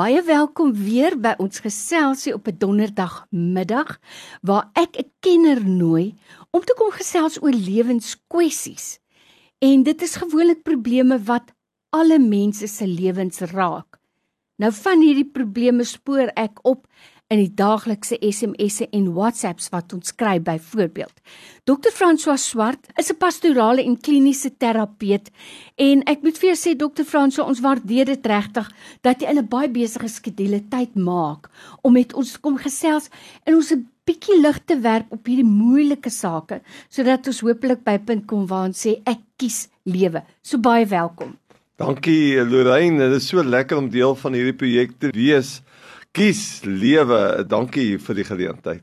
Baie welkom weer by ons geselsie op 'n donderdagmiddag waar ek 'n kenner nooi om te kom gesels oor lewenskwessies. En dit is gewoonlik probleme wat alle mense se lewens raak. Nou van hierdie probleme spoor ek op in die daaglikse SMS'e en WhatsApps wat ons kry byvoorbeeld. Dr. François Swart is 'n pastorale en kliniese terapeut en ek moet vir jou sê Dr. François, ons waardeer dit regtig dat jy in 'n baie besige skedule tyd maak om met ons kom gesels en ons 'n bietjie lig te werp op hierdie moeilike sake sodat ons hopelik by 'n punt kom waar ons sê ek kies lewe. So baie welkom. Dankie Lorraine, dit is so lekker om deel van hierdie projek te wees kies lewe. Dankie vir die geleentheid.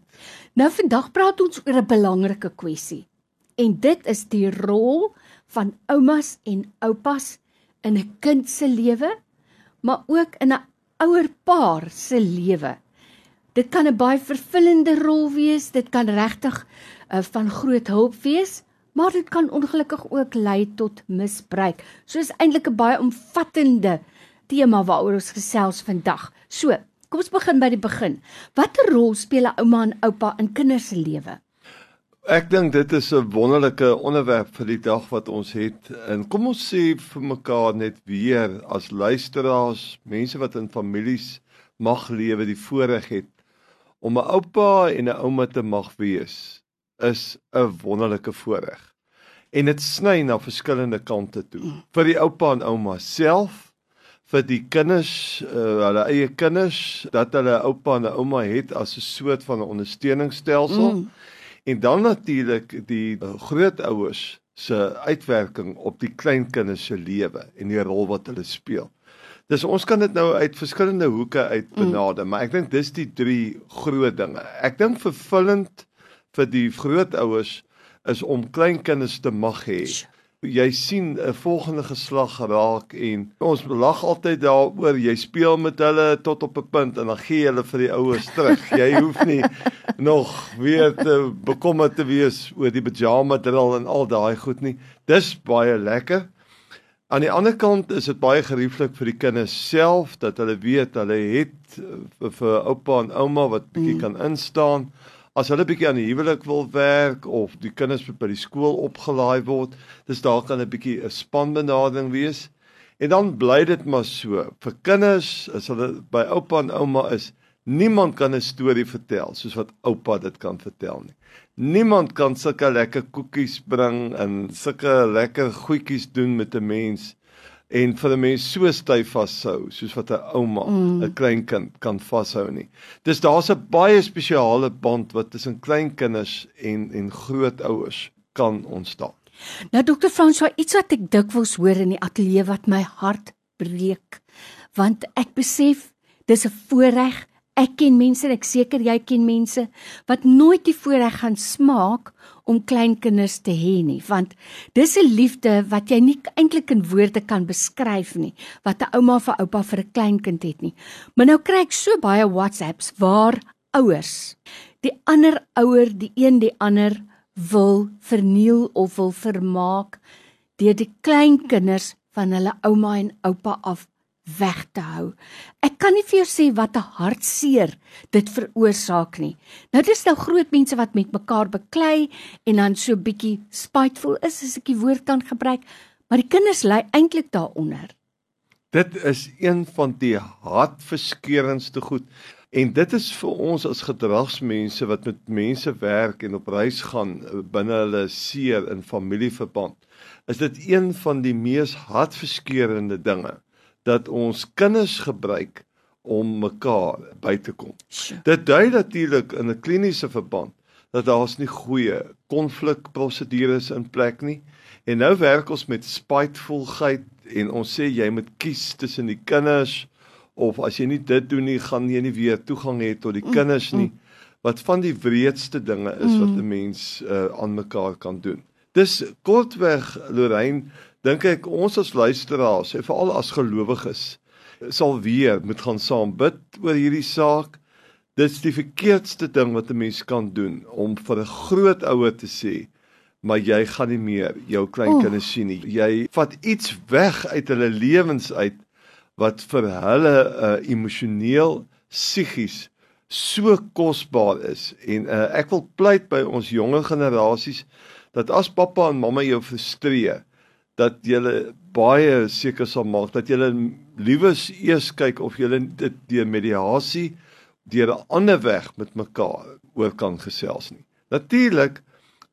Nou vandag praat ons oor 'n belangrike kwessie. En dit is die rol van oumas en oupas in 'n kind se lewe, maar ook in 'n ouer paar se lewe. Dit kan 'n baie vervullende rol wees, dit kan regtig uh, van groot hulp wees, maar dit kan ongelukkig ook lei tot misbruik. So is eintlik 'n baie omvattende tema waaroor ons gesels vandag. So, Kom ons begin by die begin. Watter rol speel 'n ouma en oupa in kinders se lewe? Ek dink dit is 'n wonderlike onderwerp vir die dag wat ons het. En kom ons sê vir mekaar net weer as luisteraars, mense wat in families mag lewe, die voorreg het om 'n oupa en 'n ouma te mag wees, is 'n wonderlike voorreg. En dit sny na verskillende kante toe. Vir die oupa en ouma self vir die kinders, uh, hulle eie kinders, dat hulle oupa en ouma het as 'n soort van 'n ondersteuningsstelsel. Mm. En dan natuurlik die uh, grootouers se uitwerking op die kleinkinders se lewe en die rol wat hulle speel. Dis ons kan dit nou uit verskillende hoeke uit mm. benader, mm. maar ek dink dis die drie groot dinge. Ek dink vervullend vir die grootouers is om kleinkinders te mag hê. Sure jy sien 'n volgende geslag raak en ons lag altyd daaroor jy speel met hulle tot op 'n punt en dan gee jy hulle vir die ouers terug. Jy hoef nie nog weer te bekommerd te wees oor die pyjama drill en al daai goed nie. Dis baie lekker. Aan die ander kant is dit baie gerieflik vir die kinders self dat hulle weet hulle het vir, vir oupa en ouma wat bietjie mm. kan instaan as hulle bietjie aan die huwelik wil werk of die kinders by die skool opgelaai word, dis daar kan 'n bietjie 'n spanbenadering wees. En dan bly dit maar so. Vir kinders, as hulle by oupa en ouma is, niemand kan 'n storie vertel soos wat oupa dit kan vertel nie. Niemand kan sulke lekker koekies bring en sulke lekker goedjies doen met 'n mens en vir 'n mens so styf vashou soos wat 'n ouma 'n mm. kleinkind kan vashou nie. Dis daar's 'n baie spesiale band wat tussen kleinkinders en en grootouers kan ontstaan. Nou dokter François, iets wat ek dikwels hoor in die ateljee wat my hart breek, want ek besef dis 'n voorreg Ek ken mense en ek seker jy ken mense wat nooit die voorreg gaan smaak om kleinkinders te hê nie, want dis 'n liefde wat jy nie eintlik in woorde kan beskryf nie, wat 'n ouma vir oupa vir 'n kleinkind het nie. Maar nou kry ek so baie WhatsApps waar ouers die ander ouer, die een die ander wil verniel of wil vermaak deur die kleinkinders van hulle ouma en oupa af weg te hou. Ek kan nie vir jou sê wat 'n hartseer dit veroorsaak nie. Nou dis nou groot mense wat met mekaar beklei en dan so bietjie spiteful is as ek die woord kan gebruik, maar die kinders ly eintlik daaronder. Dit is een van die hartverskeurendste goed en dit is vir ons as gedragsmense wat met mense werk en op reis gaan binne hulle seer in familieverband. Is dit een van die mees hartverskeurende dinge? Dat ons kinders gebruik om mekaar by te kom. Dit dui natuurlik in 'n kliniese verband dat daar's nie goeie konflikprosedures in plek nie. En nou werk ons met spitefulheid en ons sê jy moet kies tussen die kinders of as jy nie dit doen nie, gaan jy nie weer toegang hê tot die mm, kinders nie. Mm. Wat van die wreedste dinge is wat mm. 'n mens uh, aan mekaar kan doen. Dis kortweg Lorraine dink ek ons as luisteraars, en veral as gelowiges, sal weer moet gaan saam bid oor hierdie saak. Dit is die verkeerdste ding wat 'n mens kan doen om vir 'n groot ouer te sê, maar jy gaan nie meer jou kleinkinders oh. sien nie. Jy vat iets weg uit hulle lewens uit wat vir hulle uh, emosioneel, psigies so kosbaar is en uh, ek wil pleit by ons jonger generasies dat as pappa en mamma jou frustreer dat jy baie seker sal maak dat jy liewes eers kyk of jy dit deur mediasie deur 'n ander weg met mekaar oor kan gesels nie. Natuurlik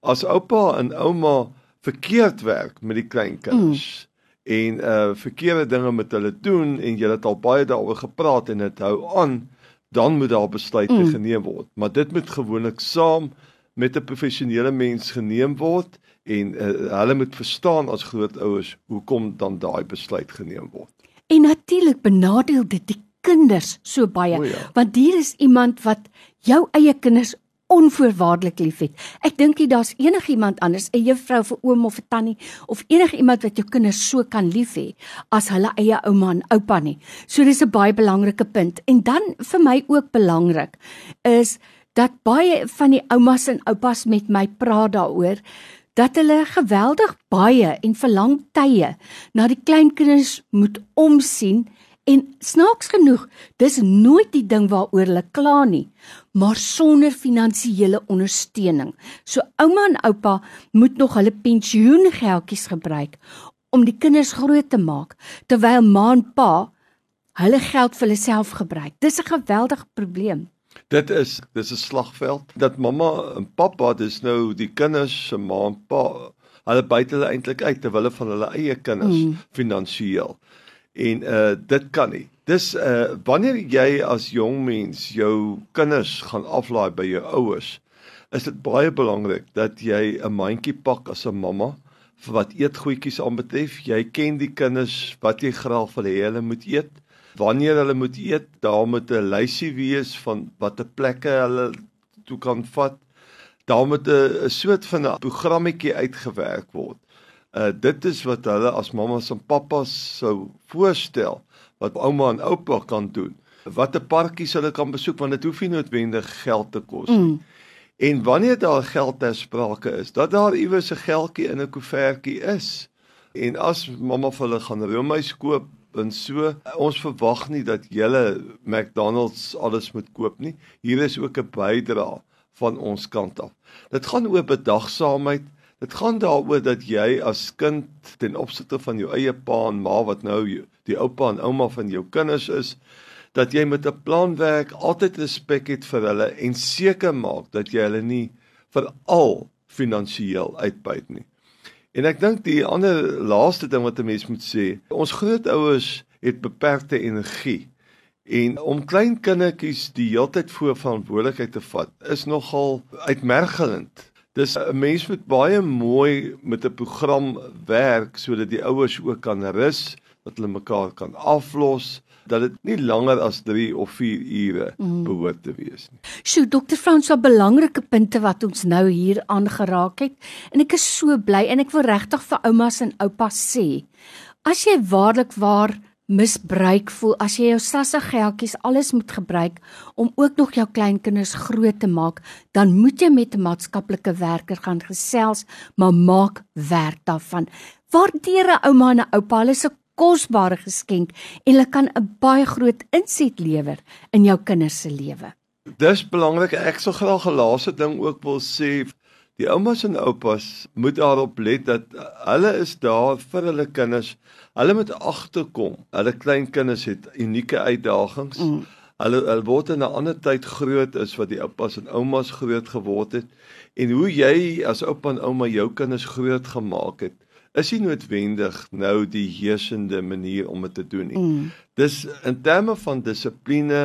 as oupa en ouma verkeerd werk met die kleinkinders mm. en uh verkeerde dinge met hulle doen en jy het al baie daaroor gepraat en dit hou aan dan moet daar besluite mm. geneem word. Maar dit moet gewoonlik saam met 'n professionele mens geneem word en uh, hulle moet verstaan as grootouers hoekom dan daai besluit geneem word. En natuurlik benadeel dit die kinders so baie ja. want hier is iemand wat jou eie kinders onvoorwaardelik liefhet. Ek dink jy daar's enigiemand anders, 'n juffrou vir oom of 'n tannie of enigiemand wat jou kinders so kan lief hê as hulle eie ouma en oupa nie. So dis 'n baie belangrike punt. En dan vir my ook belangrik is dat baie van die oumas en oupas met my praat daaroor dat hulle geweldig baie en vir lang tye na die kleinkinders moet omsien En snaaks genoeg, dis nooit die ding waaroor hulle kla nie, maar sonder finansiële ondersteuning. So ouma en oupa moet nog hulle pensioengeldjies gebruik om die kinders groot te maak terwyl ma en pa hulle geld vir hulle self gebruik. Dis 'n geweldige probleem. Dit is dis 'n slagveld dat mamma en pappa dis nou die kinders se ma en pa hulle buite hulle eintlik uit terwyl hulle van hulle eie kinders mm. finansiëel en uh dit kan nie. Dis uh wanneer jy as jong mens jou kinders gaan aflaai by jou ouers, is dit baie belangrik dat jy 'n mandjie pak as 'n mamma vir wat eetgoedjies aanbetref. Jy ken die kinders wat jy graag wil hê hulle moet eet. Wanneer hulle moet eet, daar moet 'n lysie wees van watter plekke hulle toe kan vat. Daar moet 'n soort van 'n programmetjie uitgewerk word Uh dit is wat hulle as mammas en pappas sou voorstel wat ouma en oupa kan doen. Watter parkies hulle kan besoek want dit hoef nie noodwendig geld te kos nie. Mm. En wanneer daar geld ter sprake is, dat daar iewers 'n geldjie in 'n koevertjie is. En as mamma vir hulle gaan roomys koop en so, ons verwag nie dat julle McDonald's alles moet koop nie. Hier is ook 'n bydrae van ons kant af. Dit gaan oor bedagsaamheid Dit gaan daaroor dat jy as kind ten opsigte van jou eie pa en ma wat nou die oupa en ouma van jou kinders is, dat jy met 'n plan werk, altyd respek het vir hulle en seker maak dat jy hulle nie veral finansiëel uitbuit nie. En ek dink die ander laaste ding wat 'n mens moet sê, ons grootouers het beperkte energie. En om klein kindertjies die heeltyd voor verantwoordelikheid te vat, is nogal uitmergelend. Dis 'n mens moet baie mooi met 'n program werk sodat die ouers ook kan rus, dat hulle mekaar kan aflos, dat dit nie langer as 3 of 4 ure mm. behoort te wees nie. Sjoe, dokter Frans, so belangrike punte wat ons nou hier aangeraak het en ek is so bly en ek wil regtig vir oumas en oupas sê, as jy waarlik waar misbruik voel as jy jou sasse geldjies alles moet gebruik om ook nog jou kleinkinders groot te maak, dan moet jy met 'n maatskaplike werker gaan gesels, maar maak werk daarvan. Waardeer 'n ouma en 'n oupa, hulle 'n kosbare geskenk en hulle kan 'n baie groot inset lewer in jou kinders se lewe. Dis belangrik. Ek sou graag 'n laaste ding ook wil sê. Die oumas en oupas moet daarop let dat hulle is daar vir hulle kinders Hulle moet agterkom. Hulle klein kinders het unieke uitdagings. Mm. Hulle hulle word in 'n ander tyd groot as wat die oupas en oumas groot geword het. En hoe jy as oupa en ouma jou kinders groot gemaak het, is nie noodwendig nou die heersende manier om dit te doen nie. Mm. Dis in terme van dissipline,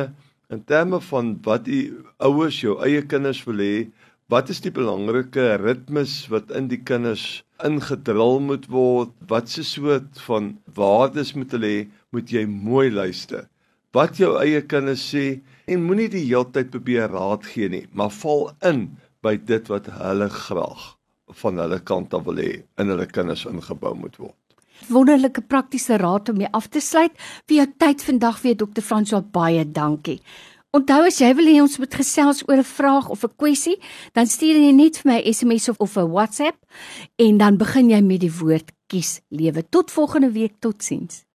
in terme van wat die ouers jou eie kinders wil hê, wat is die belangrike ritmes wat in die kinders ingedrul moet word, wat se soort van waardes moet hulle hê, moet jy mooi luister. Wat jou eie kinders sê en moenie die heeltyd probeer raad gee nie, maar val in by dit wat hulle graag van hulle kant af wil hê in hulle kinders ingebou moet word. Wonderlike praktiese raad om mee af te sluit. Vir jou tyd vandag weer Dr. Franswa baie dankie. Onthou as jy wil hê ons moet gesels oor 'n vraag of 'n kwessie, dan stuur jy net vir my 'n SMS of of 'n WhatsApp en dan begin jy met die woord kies lewe. Tot volgende week, totsiens.